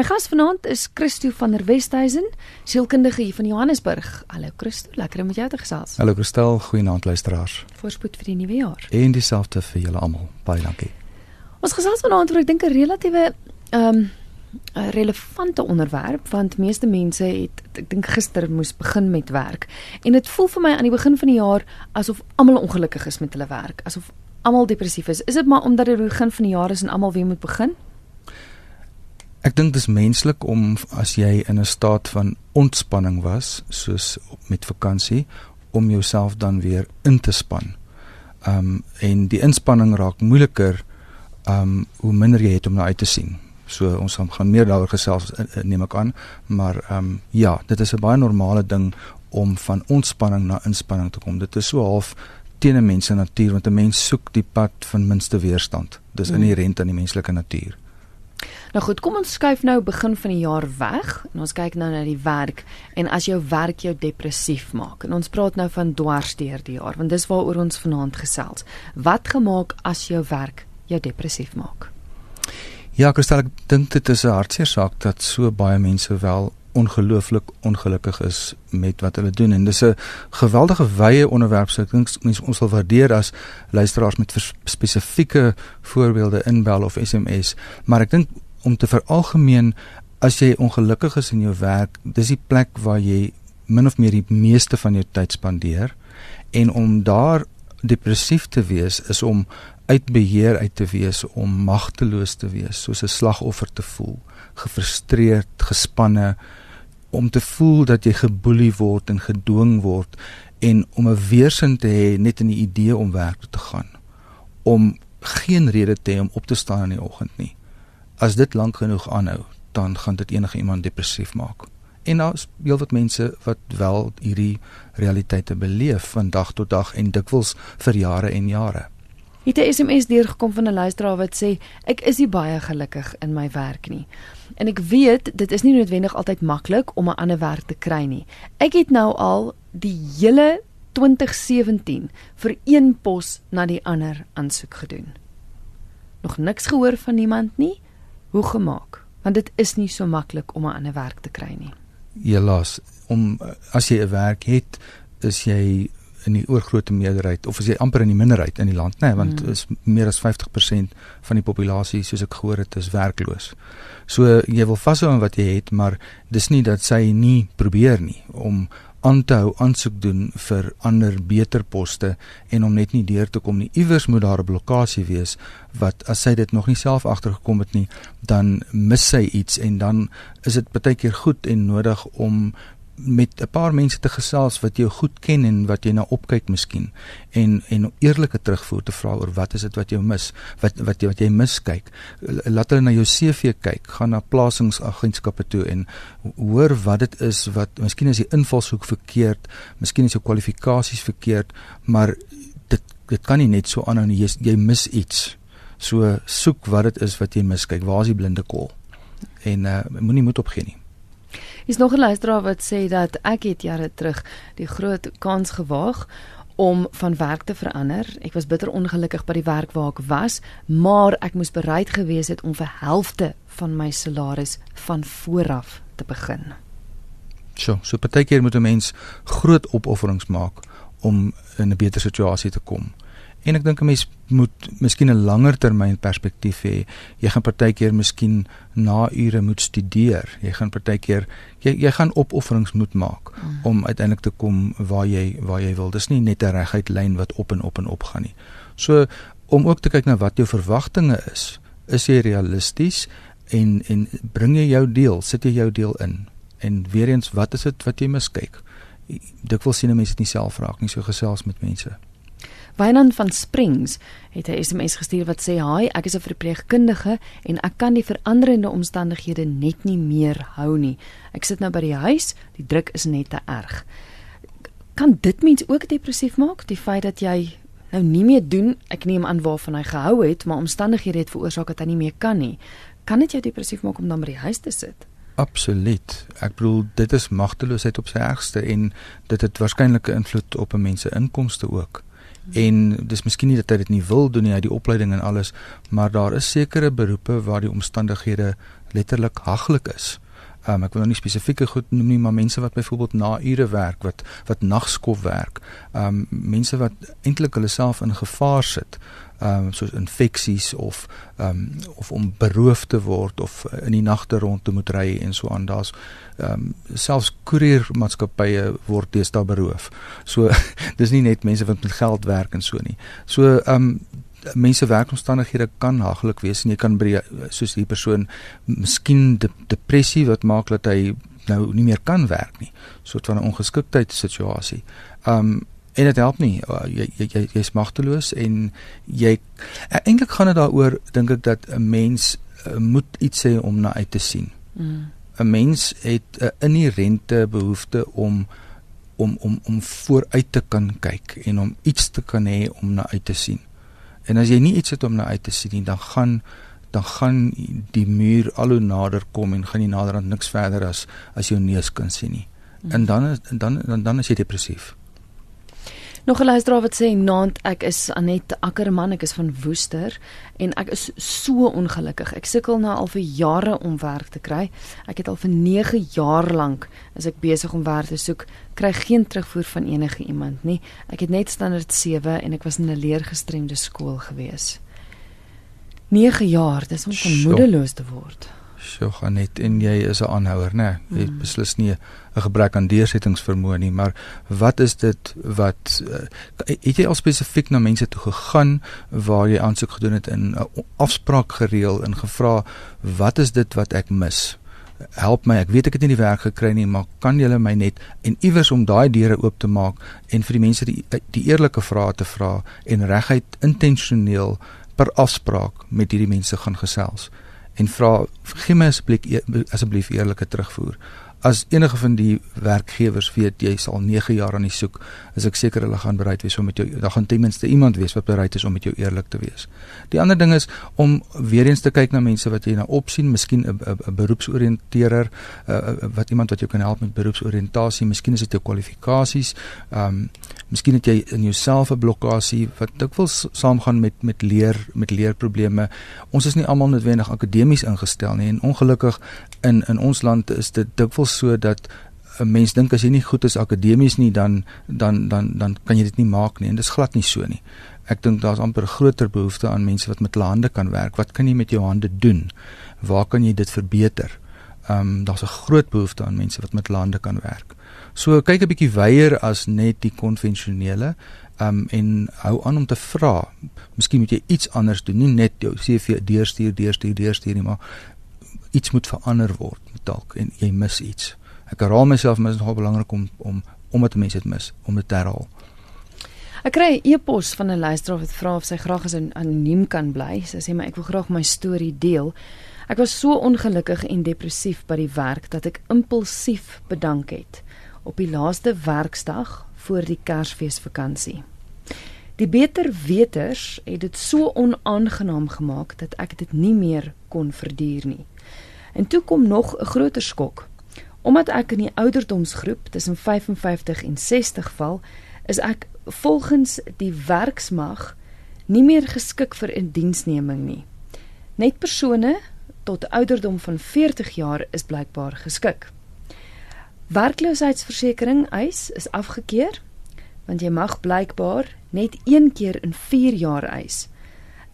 My gas vanaand is Christo van der Westhuizen, sielkundige hier van Johannesburg. Hallo Christo, lekker om met jou te gesels. Hallo Christel, goeienaand luisteraars. Voorspoed vir die nuwe jaar. En dieselfde vir julle almal. Baie dankie. Ons gesels vanaand oor ek dink 'n relatiewe ehm um, 'n relevante onderwerp want meeste mense het ek dink gister moes begin met werk en dit voel vir my aan die begin van die jaar asof almal ongelukkig is met hulle werk, asof almal depressief is. Is dit maar omdat dit die begin van die jaar is en almal weer moet begin? Ek dink dis menslik om as jy in 'n staat van ontspanning was, soos met vakansie, om jouself dan weer in te span. Um en die inspanning raak moeiliker um hoe minder jy het om na uit te sien. So ons gaan meer daaroor gesels eh, eh, neem ek aan, maar um ja, dit is 'n baie normale ding om van ontspanning na inspanning te kom. Dit is so half teen 'n mens se natuur want 'n mens soek die pad van minste weerstand. Dis mm. inherënt aan die menslike natuur. Nou goed, kom ons skuif nou begin van die jaar weg en ons kyk nou na die werk en as jou werk jou depressief maak. En ons praat nou van dwarsteer die jaar want dis waaroor ons vanaand gesels. Wat gemaak as jou werk jou depressief maak? Ja, Christel, ek dink dit is 'n hartseer saak dat so baie mense wel ongelooflik ongelukkig is met wat hulle doen en dis 'n geweldige wye onderwerp so ek dink mense ons sal waardeer as luisteraars met spesifieke voorbeelde inbel of SMS maar ek dink om te veralgemeen as jy ongelukkig is in jou werk dis die plek waar jy min of meer die meeste van jou tyd spandeer en om daar depressief te wees is om uit beheer uit te wees om magteloos te wees soos 'n slagoffer te voel gefrustreerd gespanne om te voel dat jy geboelie word en gedwing word en om 'n weerstand te hê net in die idee om werk toe te gaan om geen rede te hê om op te staan in die oggend nie as dit lank genoeg aanhou dan gaan dit enige iemand depressief maak en daar's heelwat mense wat wel hierdie realiteite beleef van dag tot dag en dikwels vir jare en jare Het 'n SMS deurgekom van 'n luisteraar wat sê ek is nie baie gelukkig in my werk nie. En ek weet dit is nie noodwendig altyd maklik om 'n ander werk te kry nie. Ek het nou al die hele 2017 vir een pos na die ander aansoek gedoen. Nog niks gehoor van niemand nie. Hoe gemaak? Want dit is nie so maklik om 'n ander werk te kry nie. Helaas, om as jy 'n werk het, is jy in die oorgrootste meerderheid of as jy amper in die minderheid in die land nê nee, want mm. is meer as 50% van die populasie soos ek gehoor het is werkloos. So jy wil vashou aan wat jy het maar dis nie dat sy nie probeer nie om aan te hou aansoek doen vir ander beter poste en om net nie deur te kom nie. Iewers moet daar 'n blokkade wees wat as sy dit nog nie self agtergekom het nie, dan mis sy iets en dan is dit baie keer goed en nodig om met 'n paar mense te gesels wat jou goed ken en wat jy na opkyk miskien. En en eerlike terugvoer te vra oor wat is dit wat jy mis wat wat wat jy miskyk laat hulle na jou CV kyk gaan na plasingsagentskappe toe en hoor wat dit is wat miskien is die invalshoek verkeerd miskien is jou kwalifikasies verkeerd maar dit dit kan nie net so aanhou jy, jy mis iets. So soek wat dit is wat jy miskyk waar is die blinde kol en uh, moenie moed opgee nie Hier's nog 'n luisteraar wat sê dat ek het jare terug die groot kans gewaag om van werk te verander. Ek was bitter ongelukkig by die werk waar ek was, maar ek moes bereid gewees het om vir helfte van my salaris van vooraf te begin. So, so partykeer moet 'n mens groot opofferings maak om in 'n beter situasie te kom. En ek dink 'n mens moet miskien 'n langer termyn perspektief hê. Jy gaan partykeer miskien na ure moet studeer. Jy gaan partykeer jy jy gaan opofferings moet maak mm. om uiteindelik te kom waar jy waar jy wil. Dis nie net 'n reguit lyn wat op en op en op gaan nie. So om ook te kyk na wat jou verwagtinge is. Is jy realisties en en bring jy jou deel, sit jy jou deel in? En weer eens, wat is dit wat jy miskyk? Dikwels sien mense dit nie self raak nie, so gesels met mense. Wynand van Springs het 'n SMS gestuur wat sê: "Haai, ek is 'n verpleegkundige en ek kan die veranderende omstandighede net nie meer hou nie. Ek sit nou by die huis, die druk is net te erg." Kan dit mens ook depressief maak, die feit dat jy nou nie meer doen, ek neem aan waarvan hy gehou het, maar omstandighede het veroorsaak dat hy nie meer kan nie. Kan dit jou depressief maak om dan by die huis te sit? Absoluut. Ek bedoel dit is magteloosheid op sy ergste en dit het waarskynlik 'n invloed op 'n mens se inkomste ook en dis miskien nie dat hy dit nie wil doen nie, hy het die opleiding en alles, maar daar is sekere beroepe waar die omstandighede letterlik haglik is. Um, ek wil nou nie spesifieke goed noem nie, maar mense wat byvoorbeeld na ure werk, wat wat nagskof werk, um mense wat eintlik hulle self in gevaar sit ehm um, soos infeksies of ehm um, of om beroof te word of in die nagte rond te moet ry en so aan. Daar's ehm um, selfs koeriermaatskappye word deesdae beroof. So dis nie net mense wat met geld werk en so nie. So ehm um, mense werkomstandighede kan haglik wees en jy kan by soos die persoon miskien de, depressie wat maak dat hy nou nie meer kan werk nie. Soort van 'n ongeskiktheid situasie. Ehm um, en dit help nie uh, jy jy jy jy's magteloos en jy eintlik gaan dit daaroor dink ek dat 'n mens uh, moet iets hê om na uit te sien. Mm. 'n. Mens het 'n uh, inherente behoefte om om om om vooruit te kan kyk en om iets te kan hê om na uit te sien. En as jy nie iets het om na uit te sien nie, dan gaan dan gaan die muur al hoe nader kom en gaan jy nader aan niks verder as as jou neus kan sien nie. Mm. En dan dan dan dan is jy depressief. Nog 'n luisteraar wat sê naand ek is Anet Ackerman, ek is van Woester en ek is so ongelukkig. Ek sukkel nou al vir jare om werk te kry. Ek het al vir 9 jaar lank as ek besig om werk te soek, kry geen terugvoer van enige iemand nie. Ek het net standaard 7 en ek was in 'n leergestremde skool gewees. 9 jaar, dis om van moedeloos te word. So gaan net en jy is 'n aanhouer, né? Jy mm. beslis nie 'n gebrek aan deursettingsvermoë nie, maar wat is dit wat uh, het jy al spesifiek na mense toe gegaan waar jy aansoek gedoen het in 'n afspraak gereël en gevra wat is dit wat ek mis? Help my, ek weet ek het nie die werk gekry nie, maar kan julle my net en iewers om daai deure oop te maak en vir die mense die die eerlike vrae te vra en reguit intentioneel per afspraak met hierdie mense gaan gesels en vra gee my asseblief e-, asseblief eerlike terugvoer as enige van die werkgewers weet jy sal 9 jaar aan die soek, is ek seker hulle gaan bereid wees om met jou dan gaan ten minste iemand wees wat bereid is om met jou eerlik te wees. Die ander ding is om weer eens te kyk na mense wat jy na opsien, miskien 'n beroepsoriënteerder, uh, wat iemand wat jou kan help met beroepsoriëntasie, miskien is dit jou kwalifikasies, ehm um, miskien het jy in jouself 'n blokkasie wat dikwels saamgaan met met leer met leerprobleme. Ons is nie almal noodwendig akademies ingestel nie en ongelukkig in in ons land is dit dikwels so dat 'n mens dink as jy nie goed is akademies nie dan dan dan dan kan jy dit nie maak nie en dit is glad nie so nie. Ek dink daar's amper groter behoefte aan mense wat met hulle hande kan werk. Wat kan jy met jou hande doen? Waar kan jy dit verbeter? Ehm um, daar's 'n groot behoefte aan mense wat met hulle hande kan werk. So kyk 'n bietjie wyeer as net die konvensionele um, en hou aan om te vra. Miskien moet jy iets anders doen, nie net jou CV deurstuur, deurstuur, deurstuur nie, maar iets moet verander word dalk en jy mis iets. Ek herhaal myself, maar dit is nogal belangrik om om omdat mense dit mis, om dit te herhaal. Ek kry 'n e-pos van 'n luisteraar wat vra of sy graag as anoniem kan bly. Sy sê maar ek wil graag my storie deel. Ek was so ongelukkig en depressief by die werk dat ek impulsief bedank het op die laaste werksdag voor die Kersfeesvakansie. Die beter weters het dit so onaangenaam gemaak dat ek dit nie meer kon verduur nie. En toe kom nog 'n groter skok. Omdat ek in die ouderdomsgroep tussen 55 en 60 val, is ek volgens die werksmag nie meer geskik vir 'n diensneming nie. Net persone tot ouderdom van 40 jaar is blykbaar geskik. Werkloosheidsversekering eis is afgekeur want jy mag blykbaar net een keer in 4 jaar eis.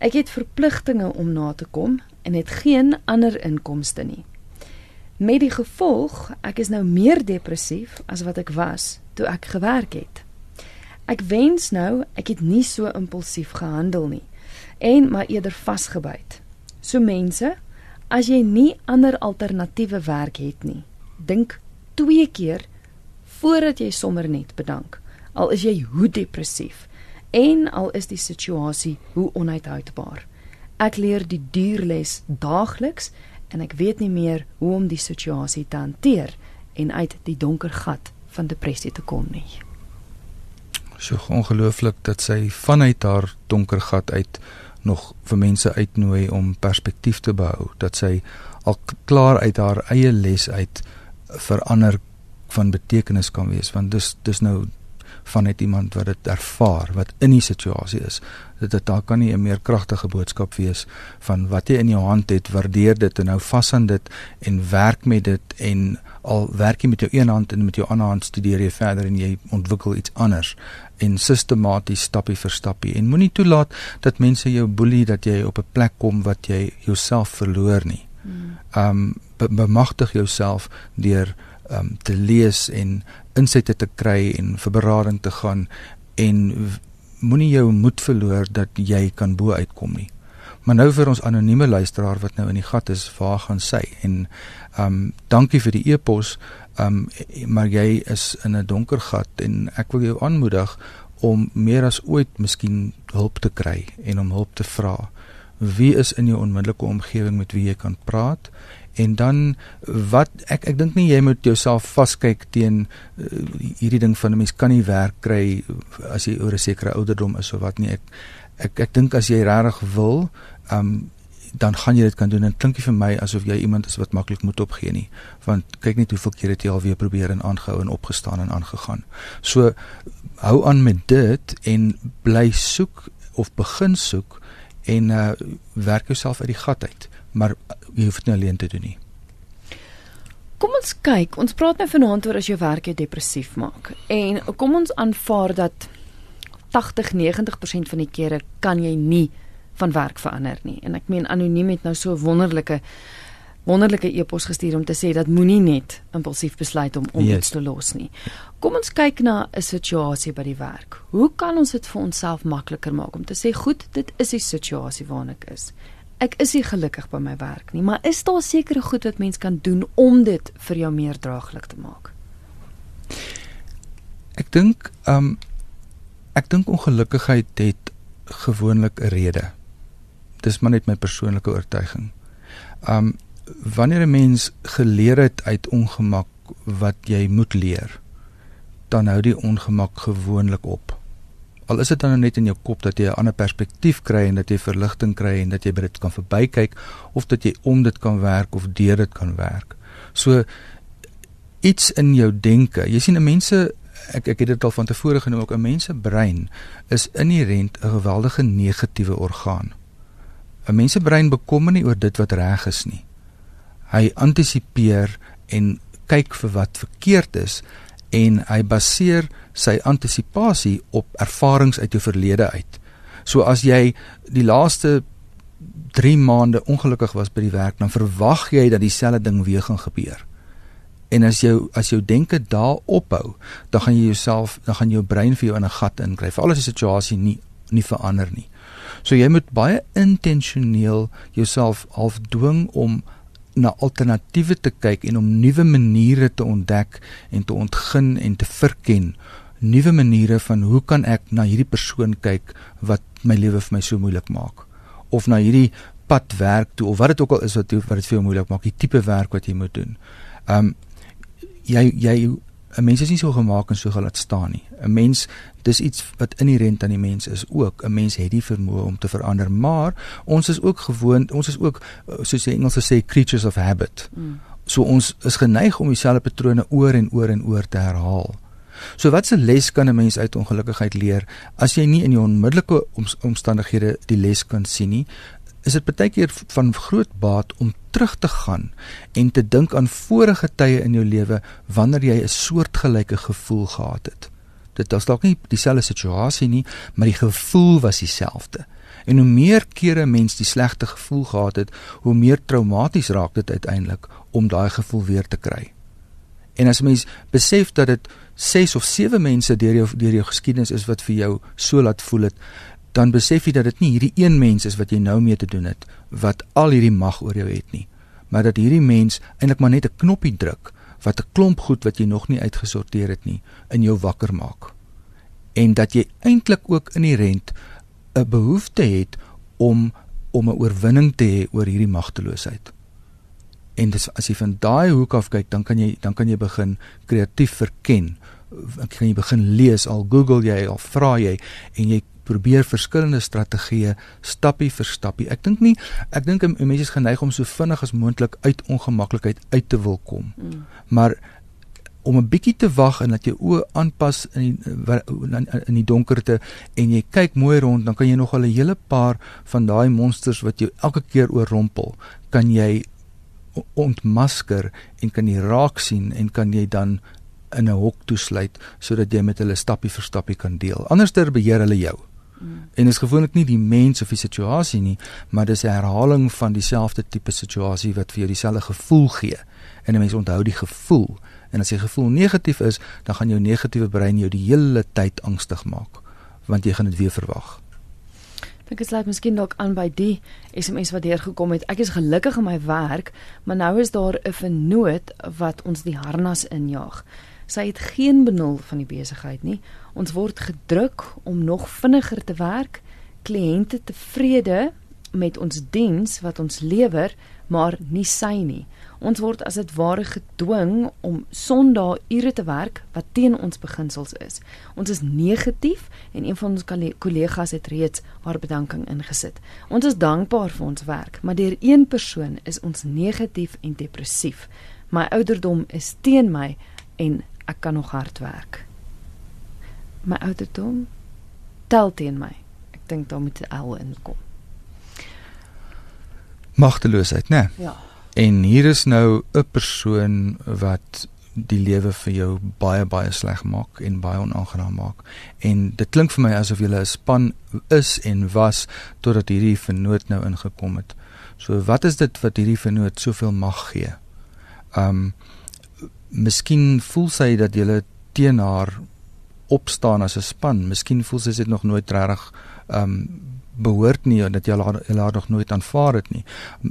Ek het verpligtinge om na te kom en het geen ander inkomste nie. Met die gevolg, ek is nou meer depressief as wat ek was toe ek gewerk het. Ek wens nou ek het nie so impulsief gehandel nie en maar eerder vasgebyt. So mense, as jy nie ander alternatiewe werk het nie, dink twee keer voordat jy sommer net bedank. Al is jy hoe depressief en al is die situasie hoe onuithoudbaar. Ek leer die duurles daagliks en ek weet nie meer hoe om die situasie te hanteer en uit die donker gat van depressie te kom nie. So ongelooflik dat sy vanuit haar donker gat uit nog vir mense uitnooi om perspektief te behou, dat sy al klaar uit haar eie les uit verander van betekenis kan wees want dis dis nou van net iemand wat dit ervaar, wat in die situasie is. Dit dit daar kan nie 'n meer kragtige boodskap wees van wat jy in jou hand het, waardeer dit en hou vas aan dit en werk met dit en al werk jy met jou een hand en met jou ander hand studeer jy verder en jy ontwikkel iets anders en sistematies stappie vir stappie en moenie toelaat dat mense jou boelie dat jy op 'n plek kom wat jy jouself verloor nie. Ehm um, be bemagtig jouself deur ehm um, te lees en insette te kry en vir berading te gaan en moenie jou moed verloor dat jy kan bo uitkom nie. Maar nou vir ons anonieme luisteraar wat nou in die gat is, waar gaan sy? En ehm um, dankie vir die e-pos. Ehm um, maar jy is in 'n donker gat en ek wil jou aanmoedig om meer as ooit miskien hulp te kry en om hulp te vra. Wie is in jou onmiddellike omgewing met wie jy kan praat? En dan wat ek ek dink nie jy moet jouself vaskyk teen uh, hierdie ding van 'n mens kan nie werk kry as jy oor 'n sekere ouderdom is of wat nie. Ek ek ek dink as jy regtig wil, um, dan gaan jy dit kan doen en klink vir my asof jy iemand is wat maklik moet opgee nie want kyk net hoeveel keer het jy al weer probeer en aangehou en opgestaan en aangegaan so hou aan met dit en bly soek of begin soek en uh, werk jouself uit die gat uit maar jy hoef dit nie alleen te doen nie Kom ons kyk, ons praat nou vanaand oor as jou werk jou depressief maak. En kom ons aanvaar dat 80-90% van die kere kan jy nie van werk verander nie. En ek meen anoniem het nou so wonderlike wonderlike e-pos gestuur om te sê dat moenie net impulsief besluit om om yes. iets te los nie. Kom ons kyk na 'n situasie by die werk. Hoe kan ons dit vir onsself makliker maak om te sê goed, dit is die situasie waarin ek is. Ek is nie gelukkig by my werk nie, maar is daar sekere goed wat mens kan doen om dit vir jou meer draaglik te maak? Ek dink um ek dink ongelukkigheid het gewoonlik 'n rede dis maar net my persoonlike oortuiging. Um wanneer 'n mens geleer het uit ongemak wat jy moet leer, dan hou die ongemak gewoonlik op. Al is dit dan net in jou kop dat jy 'n ander perspektief kry en dat jy verligting kry en dat jy dit kan verbykyk of dat jy om dit kan werk of deur dit kan werk. So iets in jou denke. Jy sien 'n mense ek ek het dit al van tevore genoem ook 'n mens se brein is inherënt 'n geweldige negatiewe orgaan. 'n Mens se brein bekommer nie oor dit wat reg is nie. Hy antisipeer en kyk vir wat verkeerd is en hy baseer sy antisipasie op ervarings uit jou verlede uit. So as jy die laaste 3 maande ongelukkig was by die werk, dan verwag jy dat dieselfde ding weer gaan gebeur. En as jou as jou denke daar ophou, dan gaan jy jouself, dan gaan jou brein vir jou in 'n gat inkry. Veral as die situasie nie nie verander nie. So jy moet baie intentioneel jouself half dwing om na alternatiewe te kyk en om nuwe maniere te ontdek en te ontgin en te verken nuwe maniere van hoe kan ek na hierdie persoon kyk wat my lewe vir my so moeilik maak of na hierdie pad werk toe of wat dit ook al is wat wat dit vir jou moeilik maak die tipe werk wat jy moet doen. Um jy jy 'n mens is nie so gemaak en so gelaat staan nie. 'n Mens dis iets wat inherënt aan die mens is ook. 'n Mens het die vermoë om te verander, maar ons is ook gewoond, ons is ook soos die Engelse sê creatures of habit. Mm. So ons is geneig om dieselfde patrone oor en oor en oor te herhaal. So watse les kan 'n mens uit ongelukkigheid leer as jy nie in jou onmiddellike omstandighede die les kan sien nie? Is dit baie keer van groot baat om terug te gaan en te dink aan vorige tye in jou lewe wanneer jy 'n soortgelyke gevoel gehad het. Dit was dalk nie dieselfde situasie nie, maar die gevoel was dieselfde. En hoe meer kere 'n mens die slegte gevoel gehad het, hoe meer traumaties raak dit uiteindelik om daai gevoel weer te kry. En as mens besef dat dit 6 of 7 mense deur jou deur jou geskiedenis is wat vir jou so laat voel het, dan besef jy dat dit nie hierdie een mens is wat jy nou mee te doen het wat al hierdie mag oor jou het nie, maar dat hierdie mens eintlik maar net 'n knoppie druk wat 'n klomp goed wat jy nog nie uitgesorteer het nie in jou wakker maak. En dat jy eintlik ook inherënt 'n behoefte het om om 'n oorwinning te hê oor hierdie magteloosheid. En dis as jy van daai hoek af kyk, dan kan jy dan kan jy begin kreatief verken. Kan jy begin lees al Google jy al vra jy en jy probeer verskillende strategieë stappie vir stappie. Ek dink nie ek dink mense is geneig om so vinnig as moontlik uit ongemaklikheid uit te wil kom. Mm. Maar om 'n bietjie te wag en dat jy oë aanpas in die in die donkerte en jy kyk mooi rond, dan kan jy nog al 'n hele paar van daai monsters wat jou elke keer oorrompel, kan jy ontmasker en kan jy raak sien en kan jy dan in 'n hok toesluit sodat jy met hulle stappie vir stappie kan deel. Anderster beheer hulle jou. Mm. En is gewoonlik nie die mens of die situasie nie, maar dis 'n herhaling van dieselfde tipe situasie wat vir jou dieselfde gevoel gee. En 'n mens onthou die gevoel. En as jy gevoel negatief is, dan gaan jou negatiewe brein jou die hele tyd angstig maak, want jy gaan dit weer verwag. Ek het slegs miskien dalk aan by die SMS wat deur gekom het. Ek is gelukkig in my werk, maar nou is daar 'n vernoot wat ons die harnas injaag. Sy het geen benul van die besigheid nie. Ons word gedruk om nog vinniger te werk, kliënte tevrede met ons diens wat ons lewer, maar nie sy nie. Ons word as dit ware gedwing om Sondae ure te werk wat teen ons beginsels is. Ons is negatief en een van ons kollegas het reeds haar bedanking ingesit. Ons is dankbaar vir ons werk, maar deur een persoon is ons negatief en depressief. My ouderdom is teen my en ek kan nog hard werk. My ouderdom tel teen my. Ek dink daar moet 'n L inkom. Magteloosheid, né? Nee? Ja. En hier is nou 'n persoon wat die lewe vir jou baie baie sleg maak en baie onaangenaam maak. En dit klink vir my asof jy 'n span is en was totdat hierdie vernoot nou ingekom het. So wat is dit wat hierdie vernoot soveel mag gee? Um miskien voel sy dat jy teen haar opstaan as 'n span. Miskien voel sy dit nog nooit reg um behoort nie en dat jy haar, haar nog nooit aanvaar het nie.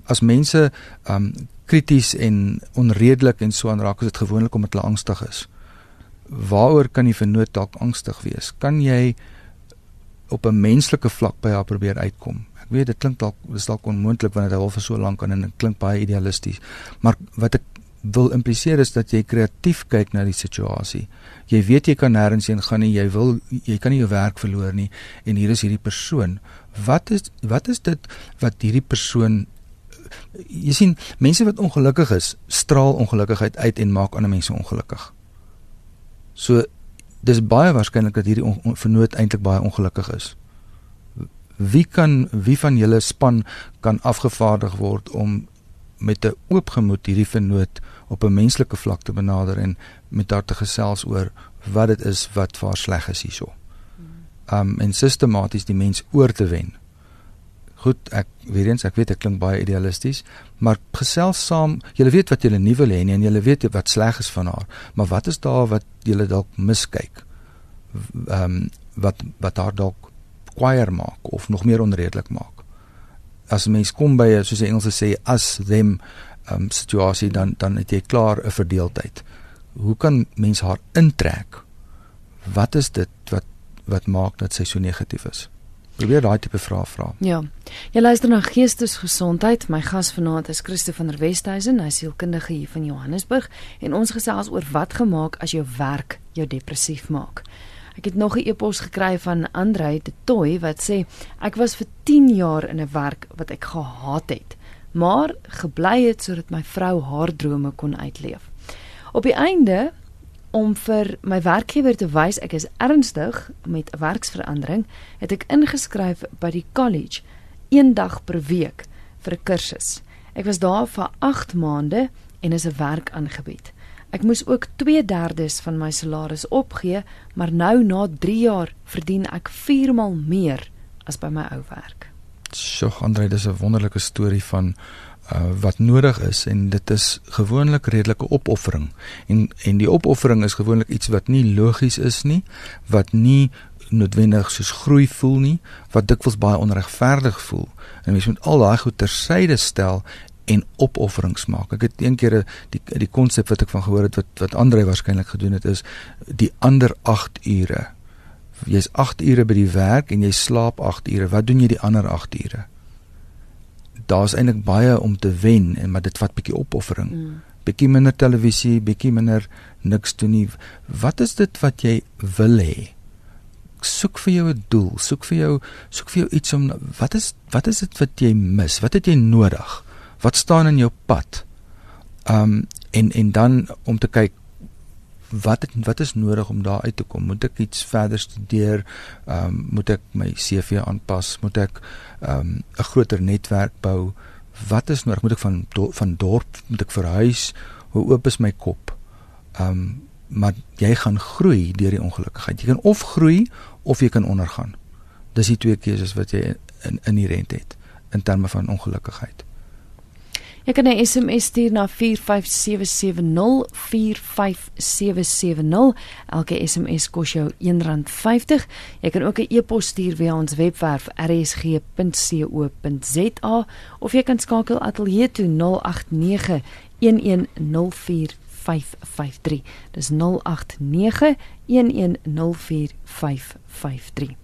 As mense um krities en onredelik en so aanraak, is dit gewoonlik omdat hulle angstig is. Waaroor kan jy vernoot dalk angstig wees? Kan jy op 'n menslike vlak by haar probeer uitkom? Ek weet dit klink dalk is dalk onmoontlik wanneer dit al vir so lank aan en dit klink baie idealisties. Maar wat ek wil impliseer is dat jy kreatief kyk na die situasie. Jy weet jy kan nêrens heen gaan nie, jy wil jy kan nie jou werk verloor nie en hier is hierdie persoon. Wat is wat is dit wat hierdie persoon jy sien mense wat ongelukkig is, straal ongelukkigheid uit en maak ander mense ongelukkig. So dis baie waarskynlik dat hierdie vernoot eintlik baie ongelukkig is. Wie kan wie van julle span kan afgevaardig word om met 'n oop gemoed hierdie vernoot op 'n menslike vlak te benader en met haar te gesels oor wat dit is wat vir haar sleg is hierso. Um en sistematies die mens oor te wen. Goed, ek weer eens, ek weet dit klink baie idealisties, maar gesels saam, jy weet wat jy nie wil hê nie en jy weet wat sleg is van haar, maar wat is daar wat jy dalk miskyk? Um wat wat haar dalk kwaier maak of nog meer onredelik maak? as 'n mens kom by soos die Engelse sê as them um, situasie dan dan het jy klaar 'n verdeeldheid. Hoe kan mens haar intrek? Wat is dit wat wat maak dat sy so negatief is? Probeer daai tipe vrae vra. Ja. Jy luister na Geestesgesondheid. My gas vanaand is Christo van der Westhuizen, hy is sielkundige hier van Johannesburg en ons gesels oor wat gemaak as jou werk jou depressief maak. Ek het nog 'n e-pos gekry van Andrei de Toy wat sê ek was vir 10 jaar in 'n werk wat ek gehaat het, maar gebly het sodat my vrou haar drome kon uitleef. Op die einde om vir my werkgewer te wys ek is ernstig met 'n werksverandering, het ek ingeskryf by die college een dag per week vir 'n kursus. Ek was daar vir 8 maande en is 'n werk aangebied. Ek moes ook 2/3 van my salaris opgee, maar nou na 3 jaar verdien ek 4 maal meer as by my ou werk. Sjoe, Andre, dis 'n wonderlike storie van uh, wat nodig is en dit is gewoonlik redelike opoffering. En en die opoffering is gewoonlik iets wat nie logies is nie, wat nie noodwendig soos groei voel nie, wat dikwels baie onregverdig voel. En mens moet al daai goed tersyde stel en opofferings maak. Ek het een keer die die konsep wat ek van gehoor het wat wat Andre waarskynlik gedoen het is die ander 8 ure. Jy's 8 ure by die werk en jy slaap 8 ure. Wat doen jy die ander 8 ure? Daar's eintlik baie om te wen en maar dit vat bietjie opoffering. Mm. Bietjie minder televisie, bietjie minder niks doen nie. Wat is dit wat jy wil hê? Soek vir jou 'n doel, soek vir jou soek vir jou iets om wat is wat is dit wat jy mis? Wat het jy nodig? Wat staan in jou pad? Um en en dan om te kyk wat het, wat is nodig om daar uit te kom? Moet ek iets verder studeer? Ehm um, moet ek my CV aanpas? Moet ek ehm um, 'n groter netwerk bou? Wat is nodig? Moet ek van do, van dorp moet ek verhuis? Hoe oop is my kop? Ehm um, maar jy gaan groei deur die ongelukkigheid. Jy kan of groei of jy kan ondergaan. Dis die twee keuses wat jy in inherent het in terme van ongelukkigheid. Jy kan 'n SMS stuur na 45770 45770. Elke SMS kos jou R1.50. Jy kan ook 'n e-pos stuur via ons webwerf rsg.co.za of jy kan skakel ateljee toe 089 1104 553. Dis 089 1104553.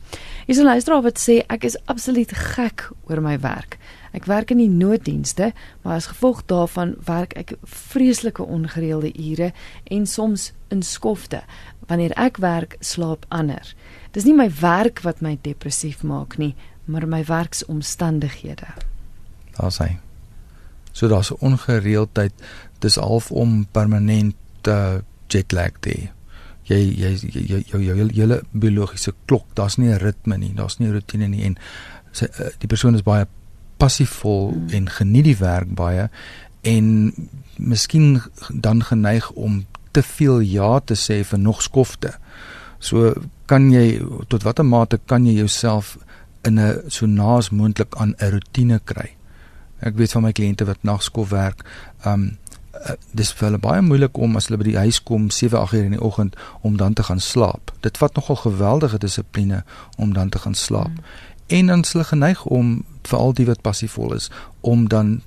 Is 'n luisteraar wat sê ek is absoluut gek oor my werk. Ek werk in die nooddienste, maar as gevolg daarvan werk ek vreeslike ongereelde ure en soms in skofte. Wanneer ek werk, slaap ander. Dis nie my werk wat my depressief maak nie, maar my werksomstandighede. Daar's hy. So daar's 'n ongereeldheid, dis half om permanent uh, jet lag te hê jy jy jy jou jou hele biologiese klok, daar's nie 'n ritme nie, daar's nie 'n rotine nie en sy, uh, die persoon is baie passiefvol hmm. en geniet die werk baie en miskien dan geneig om te veel ja te sê vir nog skofte. So kan jy tot watter mate kan jy jouself in 'n so naas moontlik aan 'n rotine kry? Ek weet van my kliënte wat nagskof werk, um uh, dis vir hulle baie moeilik om as hulle by die huis kom 7, 8 uur in die oggend om dan te gaan slaap. Dit vat nogal geweldige dissipline om dan te gaan slaap. Mm. En dan is hulle geneig om veral die wat passievol is om dan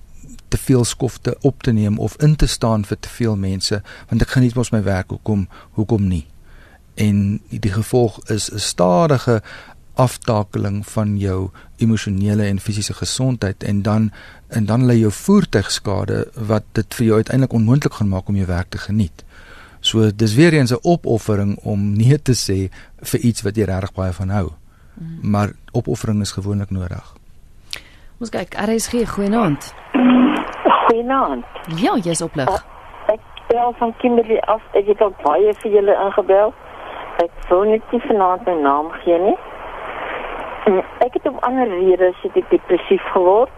te veel skofte op te neem of in te staan vir te veel mense want ek geniet mos my werk hoekom hoekom nie en die gevolg is 'n stadige aftakeling van jou emosionele en fisiese gesondheid en dan en dan lê jou voertuigskade wat dit vir jou uiteindelik onmoontlik gaan maak om jou werk te geniet. So dis weer eens 'n opoffering om nee te sê vir iets wat jy regtig baie van hou. Mm. Maar opoffering is gewoonlik nodig. Ons kyk, RSG goeienaand. Goeienaand. Ja, jy's oplig. Uh, ek bel van Kimberley af. Ek het al baie vir julle ingebel. Ek wou net nie vanaand my naam gee nie. Mm, ek het op ander redes het ek depressief geword.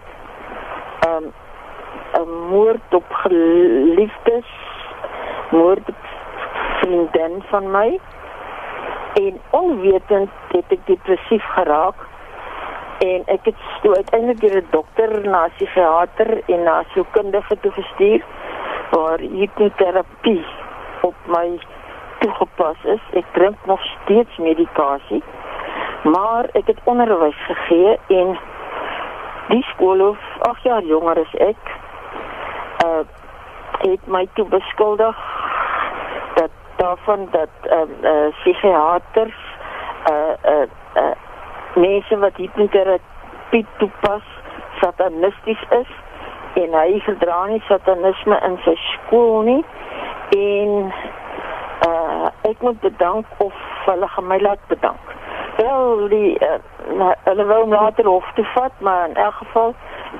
Ehm um, 'n moord op geliefdes, moord op vriendin van my en onwetend het ek depressief geraak en ek het toe uiteindelik deur 'n dokter na 'n psigiater en na 'n sielkundige toe gestuur waar hipnoterapie op my toegepas is. Ek drink nog steeds medikasie maar ek het onderwys gegee en die skoolhoof 8 jaar jonger as ek uh het my toe beskuldig dat daarvan dat ehm uh, uh, psigiaters uh uh, uh mense wat hipnoterapie toepas satanisties is en hy verdra nie satanisme in sy skool nie en uh ek moet bedank of hulle gaan my laat bedank wel die uh, hulle wou hom later hof toe vat, maar in elk geval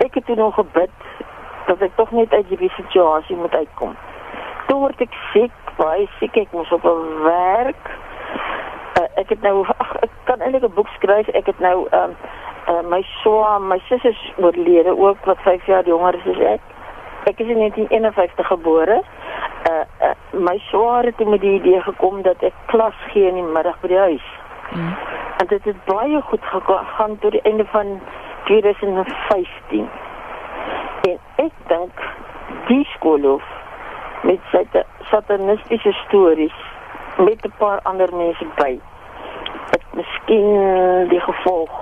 ek het toe nog gebid dat ek tog net uit hierdie situasie moet uitkom. Toe word ek siek, baie siek, ek moes op 'n werk. Ek het nou ach, ek kan eintlik 'n boek skryf. Ek het nou um, uh, my swa, my sussie is oorlede ook wat 5 jaar jonger is as ek. Ek is in 1951 gebore. Uh, uh, my swaar het met die idee gekom dat ek klas gee in die middag by die huis. Mm. En dit het baie goed gegaan tot die einde van 2015. En ek dink die skoolhof met sy satanistiese stories met 'n paar ander mense by. Dit miskien die gevolg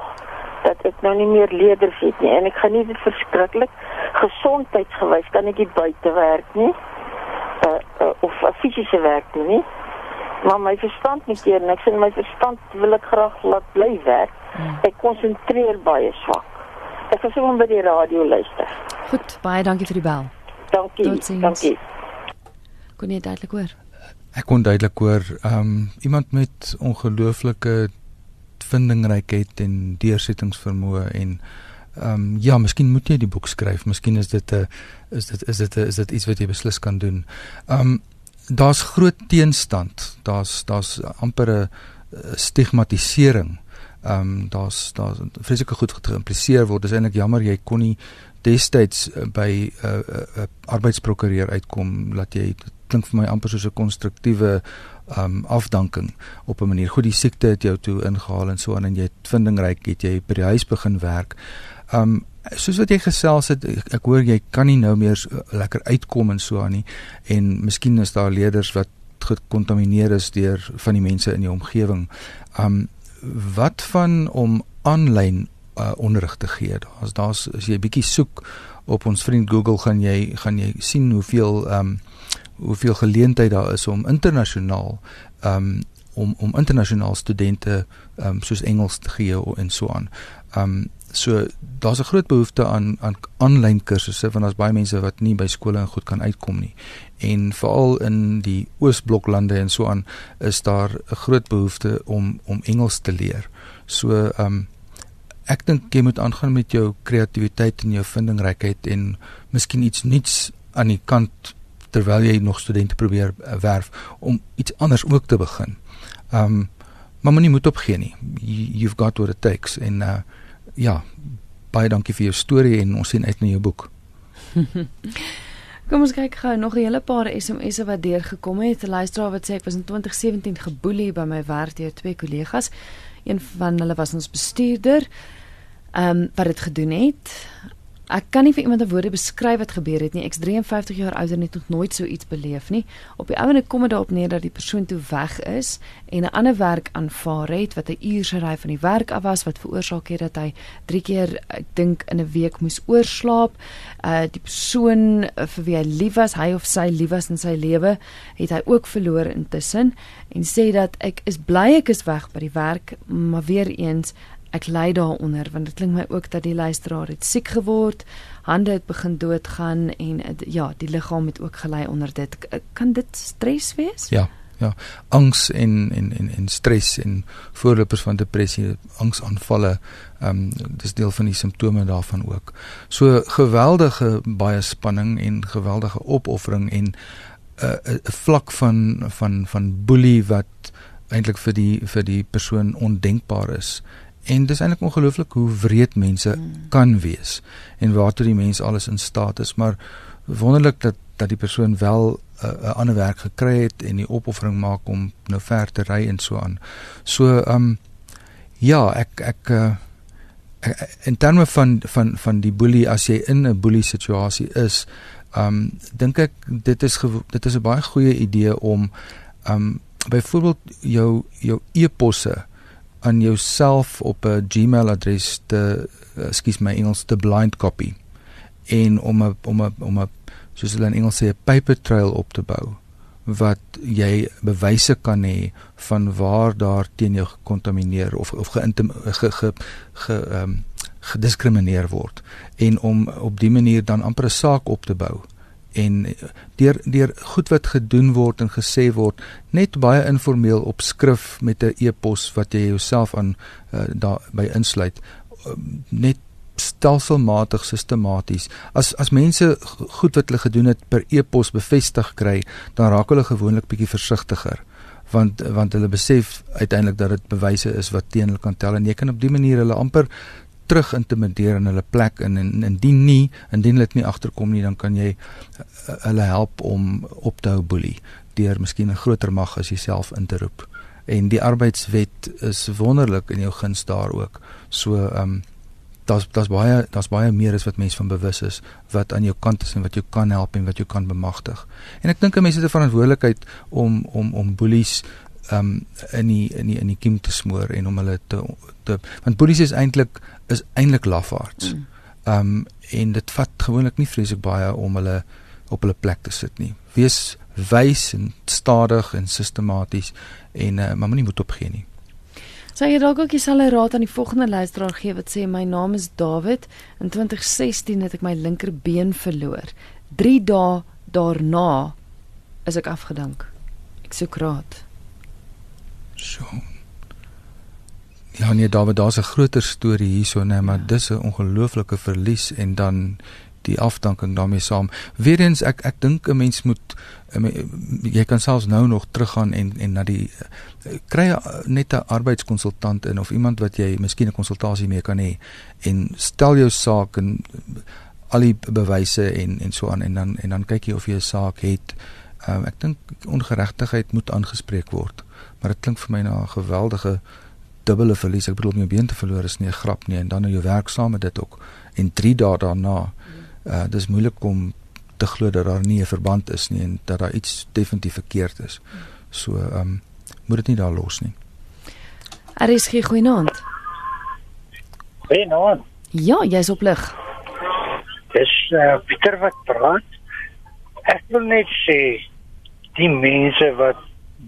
dat ek nou nie meer leerders het nie en ek geniet dit verskriklik. Gesondheidsgewys kan ek nie buite werk nie. Uh, uh, of fisiese werk doen nie maar my verstand nie keer niks en my verstand wil ek graag laat bly werk. Hmm. Ek konsentreer baie swak. Ek gaan sommer by die radio luister. Goed, baie dankie vir die bel. Dankie. Dankie. Kon jy duidelik hoor? Ek kon duidelik hoor, ehm um, iemand met ongelooflike vindingrykheid en deursettingsvermoë en ehm um, ja, miskien moet jy die boek skryf. Miskien is dit 'n is dit is dit a, is dit iets wat jy beslis kan doen. Ehm um, daar's groot teenstand. Daar's daar's amper 'n stigmatisering. Ehm um, daar's daar's vreeslike goed geïmpliseer word. Dis eintlik jammer jy kon nie destyds uh, by 'n uh, uh, uh, arbeidsprokureur uitkom dat jy klink vir my amper soos 'n konstruktiewe um afdanking op 'n manier. Goed, die siekte het jou toe ingehaal en so aan en jy het vindingryk het jy by die huis begin werk. Um soos wat jy gesels het, ek, ek hoor jy kan nie nou meer so lekker uitkom en so aan nie en miskien is daar leerders wat gekontamineer is deur van die mense in jou omgewing. Um wat van om aanlyn uh, onderrig te gee? Daar's daar's as jy bietjie soek op ons vriend Google gaan jy gaan jy sien hoeveel um hoeveel geleentheid daar is om internasionaal um om om internasionaal studente um soos Engels te gee en so aan. Um so daar's 'n groot behoefte aan aan aanlyn kursusse want daar's baie mense wat nie by skole en goed kan uitkom nie. En veral in die Oosbloklande en so aan is daar 'n groot behoefte om om Engels te leer. So um ek dink jy moet aangaan met jou kreatiwiteit en jou vindingrykheid en miskien iets nuuts aan die kant terwyl jy nog studente probeer uh, werf om iets anders ook te begin. Um maar moenie moed opgee nie. You've got what it takes en uh ja, baie dankie vir jou storie en ons sien uit na jou boek. Kom ons kyk gou nog 'n hele paar SMS'e wat deurgekom het. 'n Luisteraar wat sê ek was in 2017 geboelie by my werk deur twee kollegas. Een van hulle was ons bestuurder. Ehm um, wat dit gedoen het. Ek kan nie vir iemand 'n woorde beskryf wat gebeur het nie. Ek's 53 jaar ouer en het nog nooit so iets beleef nie. Op die ouene kom dit daarop neer dat die persoon toe weg is en 'n ander werk aanvaar het wat 'n uur se ry van die werk af was wat veroorsaak het dat hy 3 keer ek dink in 'n week moes oorslaap. Uh die persoon uh, vir wie hy lief was, hy of sy lief was in sy lewe, het hy ook verloor intussen en sê dat ek is bly ek is weg by die werk, maar weer eens ek ly daaronder want dit klink my ook dat die luisteraar het siek geword, hande het begin doodgaan en ja, die liggaam het ook gelei onder dit. Kan dit stres wees? Ja. Ja, angs en en en en stres en voorlopers van depressie, angsaanvalle, ehm um, dis deel van die simptome daarvan ook. So geweldige baie spanning en geweldige opoffering en 'n uh, 'n uh, vlak van van van boelie wat eintlik vir die vir die persoon ondenkbaar is. En dis eintlik ongelooflik hoe wreed mense hmm. kan wees en waartoe die mens alles in staat is, maar wonderlik dat dat die persoon wel 'n uh, ander werk gekry het en die opoffering maak om nou ver te ry en so aan. So ehm um, ja, ek ek uh, in terme van van van die boelie as jy in 'n boelie situasie is, ehm um, dink ek dit is dit is 'n baie goeie idee om ehm um, byvoorbeeld jou jou e-posse aan jouself op 'n Gmail adres te ekskuus my Engels te blind copy en om 'n om 'n om 'n soos hulle in Engels sê 'n paper trail op te bou wat jy bewyse kan hê van waar daar teen jou gekontamineer of of geïntim ge ge ge ehm um, gediskrimineer word en om op dië manier dan amper 'n saak op te bou en deur deur goed wat gedoen word en gesê word net baie informeel op skrif met 'n e-pos wat jy jouself aan uh, daar by insluit uh, net stelselmatig sistematies as as mense goed wat hulle gedoen het per e-pos bevestig kry dan raak hulle gewoonlik bietjie versigtiger want want hulle besef uiteindelik dat dit bewyse is wat teen hulle kan tel en jy kan op dië manier hulle amper terug intimideer in hulle plek en indien nie indien hulle dit nie agterkom nie dan kan jy uh, hulle help om op te hou boelie deur miskien 'n groter mag as jouself in te roep. En die arbeidswet is wonderlik in jou guns daar ook. So ehm um, daar's daar's baie daar's baie meer as wat mense van bewus is wat aan jou kant is en wat jou kan help en wat jou kan bemagtig. En ek dink mense het 'n verantwoordelikheid om om om boelies um in die in die in die kiem te smoor en om hulle te te want boelies is eintlik is eintlik lafaards. Mm. Um en dit vat gewoonlik nie vreeslik baie om hulle op hulle plek te sit nie. Wees wys en stadig en sistematies en uh, maar moenie moed opgee nie. Jy dalk ook jy sal 'n raad aan die volgende luisteraar gee wat sê my naam is David in 2016 het ek my linkerbeen verloor. 3 dae daarna is ek afgedank. Ek soek raad. So. Ja nee, David, daar's 'n groter storie hierso, nee, maar ja. dis 'n ongelooflike verlies en dan die afdanking daarmee saam. Weerens ek ek dink 'n mens moet jy kan selfs nou nog teruggaan en en na die kry net 'n arbeidskonsultant in of iemand wat jy miskien 'n konsultasie mee kan hê en stel jou saak en al die bewyse en en so aan en dan en dan kyk jy of jy 'n saak het. Um, ek dink ongeregtigheid moet aangespreek word. Maar dit klink vir my na 'n geweldige dubbele verlies. Ek bedoel om jou been te verloor is nie 'n grap nie en dan nou jou werk saam met dit ook en 3 dae daarna. Uh dis moeilik om te glo dat daar nie 'n verband is nie en dat daar iets definitief verkeerd is. So ehm um, moet dit nie daar los nie. Er is geen goeienaand. Goeienaand. Ja, jy's op lig. Dis uh, Pieter wat praat. Ek wil net sê die mense wat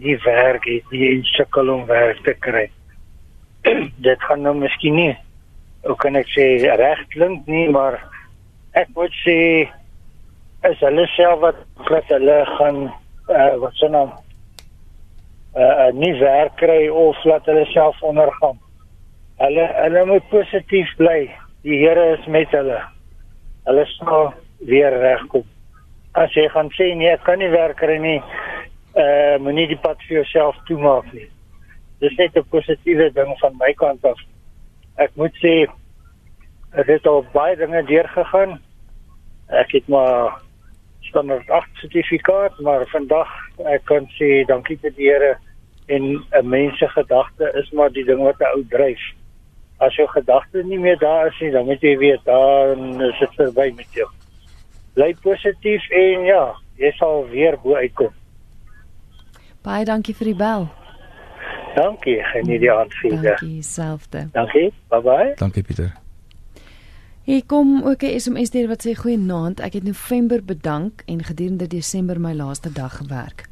die werk het, die sukkel om werk te kry. dit gaan nou miskien nie hoe kan ek sê reg klink nie, maar ek moet sê is hulle self wat wat hulle gaan uh, wat se naam uh, nie werk kry of laat hulle self ondergaan. Hulle hulle moet positief bly. Die Here is met hulle. Hulle sal weer regkom. As jy gaan sê nee, ek kan nie werk kry nie, uh moenie die pad vir jouself toemaak nie. Dis net 'n positiewe ding van my kant af. Ek moet sê dit het al baie dinge deurgegaan. Ek het maar standaard 8 sertifikaat, maar vandag ek kan sê dankie vir die Here en 'n mens se gedagte is maar die ding wat 'n ou dryf. As jou gedagte nie meer daar is nie, dan moet jy weet dan is dit verby met jou. Bly positief en ja, jy sal weer bo uitkom. Baie dankie vir die bel. Dankie, geniet die aand jou. Dankie selfde. Dankie. Bye bye. Dankie Pieter. Hier kom ook 'n SMS deur wat sê goeienaand. Ek het November bedank en gedurende Desember my laaste dag gewerk.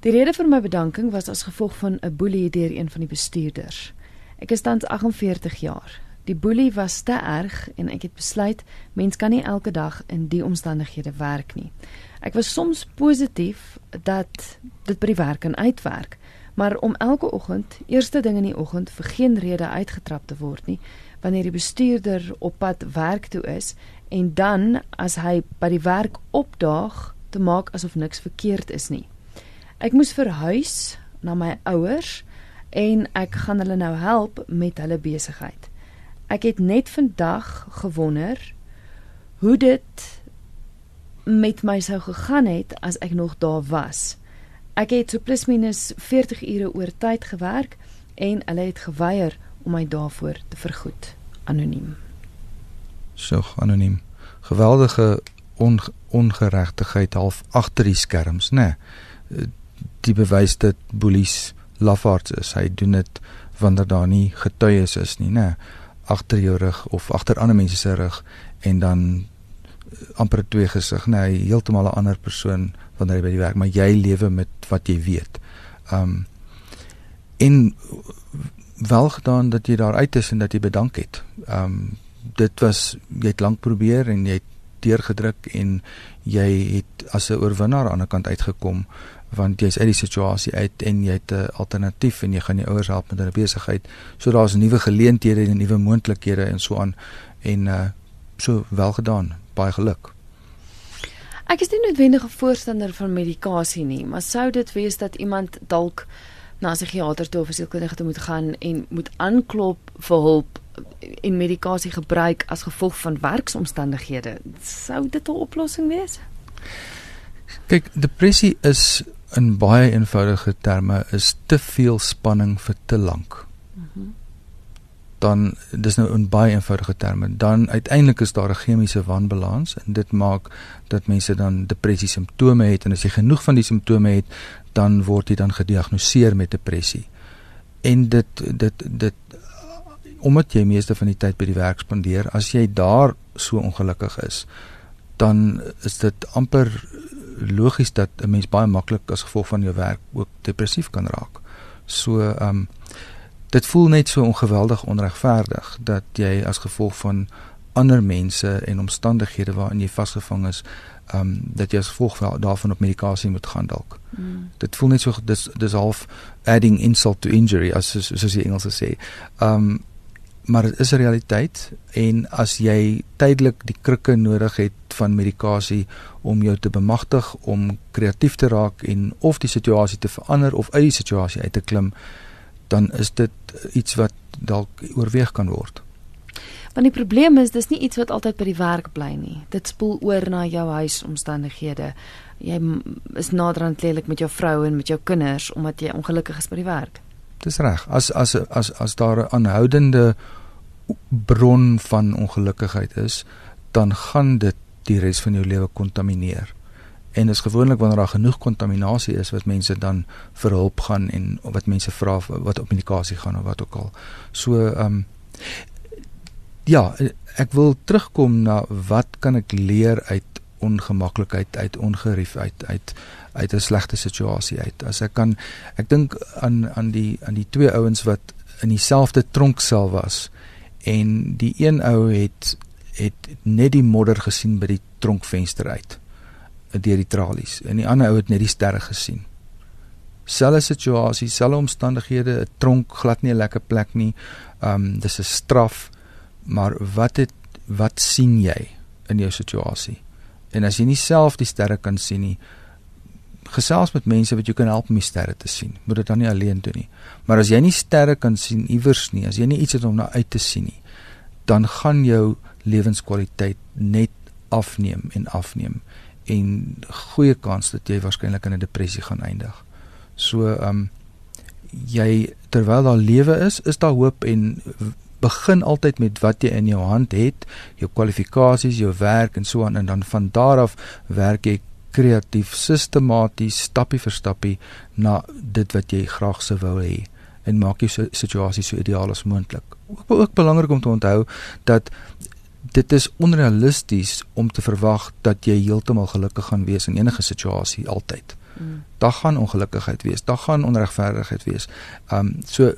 Die rede vir my bedanking was as gevolg van 'n boelie deur een van die bestuurders. Ek is tans 48 jaar. Die boelie was te erg en ek het besluit mens kan nie elke dag in die omstandighede werk nie. Ek was soms positief dat dit by die werk kan uitwerk, maar om elke oggend, eerste ding in die oggend vir geen rede uitgetrap te word nie, wanneer die bestuurder op pad werk toe is en dan as hy by die werk opdaag te maak asof niks verkeerd is nie. Ek moes verhuis na my ouers en ek gaan hulle nou help met hulle besigheid. Ek het net vandag gewonder hoe dit met my sou gegaan het as ek nog daar was. Ek het so plus minus 40 ure oor tyd gewerk en hulle het geweier om my daarvoor te vergoed anoniem. So anoniem. Geweldige on, ongeregtigheid half agter die skerms, nê. Nee. Die bewys dat boelies lafaards is. Hy doen dit wanneer daar nie getuies is nie, nê. Nee. Agter jou rug of agter ander mense se rug en dan amper twee gesig, nee, heeltemal 'n ander persoon wanneer jy by die werk, maar jy lewe met wat jy weet. Um en wel gedaan dat jy daar uit is en dat jy bedank het. Um, dit was jy het lank probeer en jy het deurgedruk en jy het as 'n oorwinnaar aan die kant uitgekom want jy's uit die situasie uit en jy het 'n alternatief en jy gaan jou ouers help met hulle besigheid. So daar's nuwe geleenthede en nuwe moontlikhede en so aan en uh so wel gedaan. Baie geluk. Ek is nie noodwendig 'n voorstander van medikasie nie, maar sou dit wees dat iemand dalk na 'n psigiater toe of 'n sielkundige toe moet gaan en moet aanklop vir hulp en medikasie gebruik as gevolg van werksomstandighede. Sou dit 'n oplossing wees? Kyk, depressie is in baie eenvoudige terme is te veel spanning vir te lank. Dan dis nou in baie eenvoudige terme, dan uiteindelik is daar 'n chemiese wanbalans en dit maak dat mense dan depressie simptome het en as jy genoeg van die simptome het, dan word jy dan gediagnoseer met depressie. En dit dit dit omdat jy meeste van die tyd by die werk spandeer, as jy daar so ongelukkig is, dan is dit amper logies dat 'n mens baie maklik as gevolg van jou werk ook depressief kan raak. So ehm um, dit voel net so ongeweldig onregverdig dat jy as gevolg van ander mense en omstandighede waarin jy vasgevang is, ehm um, dat jy as gevolg daarvan op medikasie moet gaan dalk. Mm. Dit voel net so dis dis half adding insult to injury as soos, soos die Engelse sê. Ehm um, maar dit is 'n realiteit en as jy tydelik die krikke nodig het van medikasie om jou te bemagtig om kreatief te raak en of die situasie te verander of uit die situasie uit te klim dan is dit iets wat dalk oorweeg kan word. Want die probleem is dis nie iets wat altyd by die werk bly nie. Dit spoel oor na jou huisomstandighede. Jy is naderhand lelik met jou vrou en met jou kinders omdat jy ongelukkig is by die werk. Dis reg. As as as as daar 'n aanhoudende bron van ongelukkigheid is, dan gaan dit die res van jou lewe kontamineer. En dit is gewoonlik wanneer daar genoeg kontaminasie is wat mense dan vir hulp gaan en wat mense vra wat op medikasie gaan of wat ook al. So ehm um, ja, ek wil terugkom na wat kan ek leer uit ongemaklikheid, uit ongerief, uit uit uit 'n slegte situasie uit. As ek kan ek dink aan aan die aan die twee ouens wat in dieselfde tronksel was en die een ou het het net die modder gesien by die tronkvenster uit deur die tralies en die ander ou het net die sterre gesien. Selfe situasie, selfe omstandighede, 'n tronk glad nie 'n lekker plek nie. Um dis 'n straf, maar wat het wat sien jy in jou situasie? En as jy nie self die sterre kan sien nie, gesels met mense wat jou kan help om die sterre te sien. Moet dit dan nie alleen doen nie. Maar as jy nie sterre kan sien iewers nie, as jy nie iets het om na uit te sien nie, dan gaan jou lewenskwaliteit net afneem en afneem en goeie kans dat jy waarskynlik in 'n depressie gaan eindig. So ehm um, jy terwyl daar lewe is, is daar hoop en begin altyd met wat jy in jou hand het, jou kwalifikasies, jou werk en so aan en dan van daar af werk jy kreatief, sistematies, stappie vir stappie na dit wat jy graag sou wou hê en maak jou situasie so ideaal as moontlik. Ook ook belangrik om te onthou dat dit is onrealisties om te verwag dat jy heeltemal gelukkig gaan wees in enige situasie altyd. Mm. Daar gaan ongelukkigheid wees, daar gaan onregverdigheid wees. Um so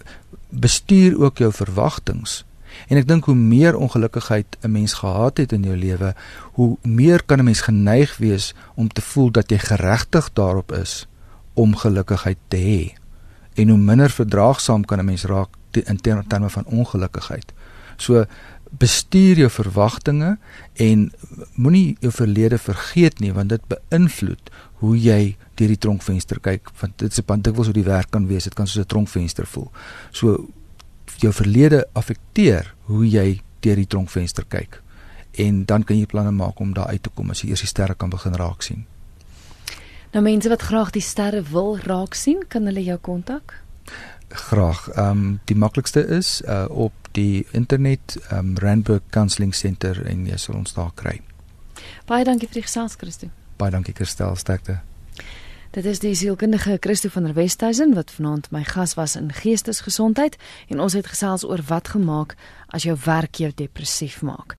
bestuur ook jou verwagtinge En ek dink hoe meer ongelukkigheid 'n mens gehad het in jou lewe, hoe meer kan 'n mens geneig wees om te voel dat jy geregtig daarop is om gelukigheid te hê. En hoe minder verdraagsaam kan 'n mens raak in terme van ongelukkigheid. So bestuur jou verwagtinge en moenie jou verlede vergeet nie want dit beïnvloed hoe jy deur die tronkvenster kyk want dit is 'n dikwels hoe die werk kan wees dit kan soos 'n tronkvenster voel. So jou verlede affekteer hoe jy deur die tronkvenster kyk. En dan kan jy planne maak om daar uit te kom as jy eers die sterre kan begin raak sien. Nou mense wat graag die sterre wil raak sien, kan hulle jou kontak? Graag. Ehm um, die maklikste is uh op die internet ehm um, Randburg Counselling Center en jy sal ons daar kry. Baie dankie vir die gesels, Christo. Baie dankie Kirstel, sterkte. Dit is die sielkundige Christo van der Westhuizen wat vanaand my gas was in Geestesgesondheid en ons het gesels oor wat gemaak as jou werk jou depressief maak.